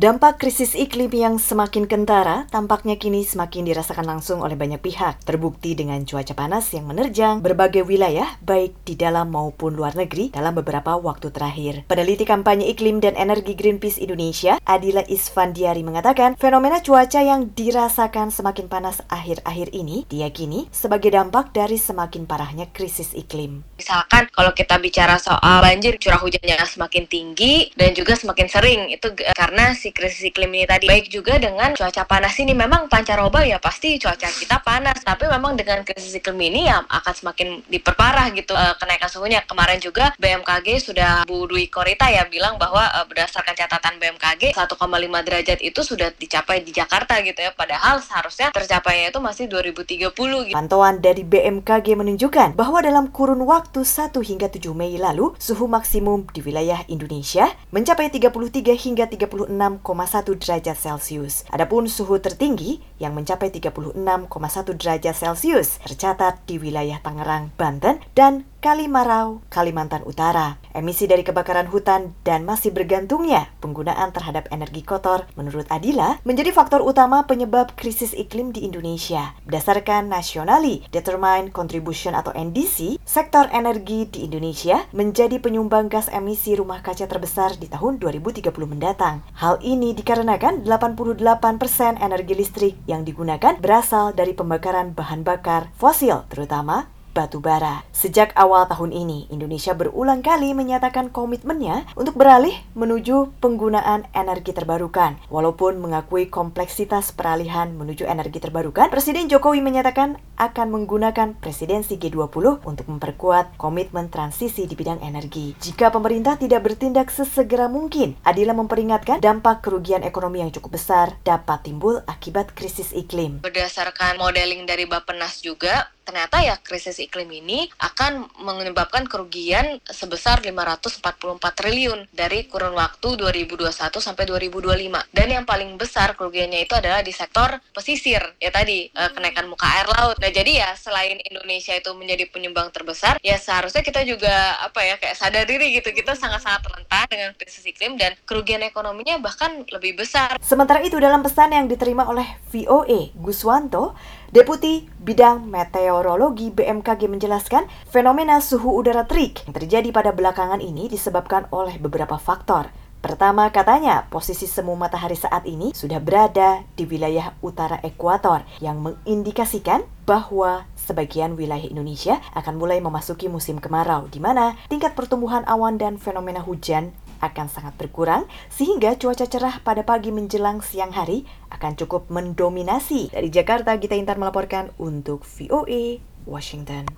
Dampak krisis iklim yang semakin kentara tampaknya kini semakin dirasakan langsung oleh banyak pihak. Terbukti dengan cuaca panas yang menerjang berbagai wilayah baik di dalam maupun luar negeri dalam beberapa waktu terakhir. Peneliti kampanye iklim dan energi Greenpeace Indonesia, Adila Isfandiari mengatakan, fenomena cuaca yang dirasakan semakin panas akhir-akhir ini diyakini sebagai dampak dari semakin parahnya krisis iklim. Misalkan kalau kita bicara soal banjir, curah hujannya semakin tinggi dan juga semakin sering itu karena si krisis iklim ini tadi. Baik juga dengan cuaca panas ini memang pancaroba ya pasti cuaca kita panas, tapi memang dengan krisis iklim ini ya akan semakin diperparah gitu e, kenaikan suhunya. Kemarin juga BMKG sudah Bu Dwi Korita ya bilang bahwa e, berdasarkan catatan BMKG 1,5 derajat itu sudah dicapai di Jakarta gitu ya. Padahal seharusnya tercapainya itu masih 2030 gitu. Pantauan dari BMKG menunjukkan bahwa dalam kurun waktu 1 hingga 7 Mei lalu, suhu maksimum di wilayah Indonesia mencapai 33 hingga 36 derajat Celcius. Adapun suhu tertinggi yang mencapai 36,1 derajat Celcius tercatat di wilayah Tangerang, Banten, dan Kalimarau, Kalimantan Utara. Emisi dari kebakaran hutan dan masih bergantungnya penggunaan terhadap energi kotor menurut Adila menjadi faktor utama penyebab krisis iklim di Indonesia. Berdasarkan Nationally Determined Contribution atau NDC, sektor energi di Indonesia menjadi penyumbang gas emisi rumah kaca terbesar di tahun 2030 mendatang. Hal ini dikarenakan 88% energi listrik yang digunakan berasal dari pembakaran bahan bakar fosil, terutama batu bara. Sejak awal tahun ini, Indonesia berulang kali menyatakan komitmennya untuk beralih menuju penggunaan energi terbarukan. Walaupun mengakui kompleksitas peralihan menuju energi terbarukan, Presiden Jokowi menyatakan akan menggunakan presidensi G20 untuk memperkuat komitmen transisi di bidang energi. Jika pemerintah tidak bertindak sesegera mungkin, Adila memperingatkan dampak kerugian ekonomi yang cukup besar dapat timbul akibat krisis iklim. Berdasarkan modeling dari Bappenas juga, ternyata ya krisis iklim ini akan menyebabkan kerugian sebesar 544 triliun dari kurun waktu 2021 sampai 2025. Dan yang paling besar kerugiannya itu adalah di sektor pesisir, ya tadi eh, kenaikan muka air laut. Nah, jadi ya selain Indonesia itu menjadi penyumbang terbesar, ya seharusnya kita juga apa ya kayak sadar diri gitu. Kita sangat-sangat rentan dengan krisis iklim dan kerugian ekonominya bahkan lebih besar. Sementara itu dalam pesan yang diterima oleh VOA, Guswanto, Deputi Bidang Meteorologi BMKG menjelaskan fenomena suhu udara terik yang terjadi pada belakangan ini disebabkan oleh beberapa faktor. Pertama katanya, posisi semu matahari saat ini sudah berada di wilayah utara ekuator yang mengindikasikan bahwa sebagian wilayah Indonesia akan mulai memasuki musim kemarau di mana tingkat pertumbuhan awan dan fenomena hujan akan sangat berkurang sehingga cuaca cerah pada pagi menjelang siang hari akan cukup mendominasi. Dari Jakarta, Gita Intan melaporkan untuk VOA Washington.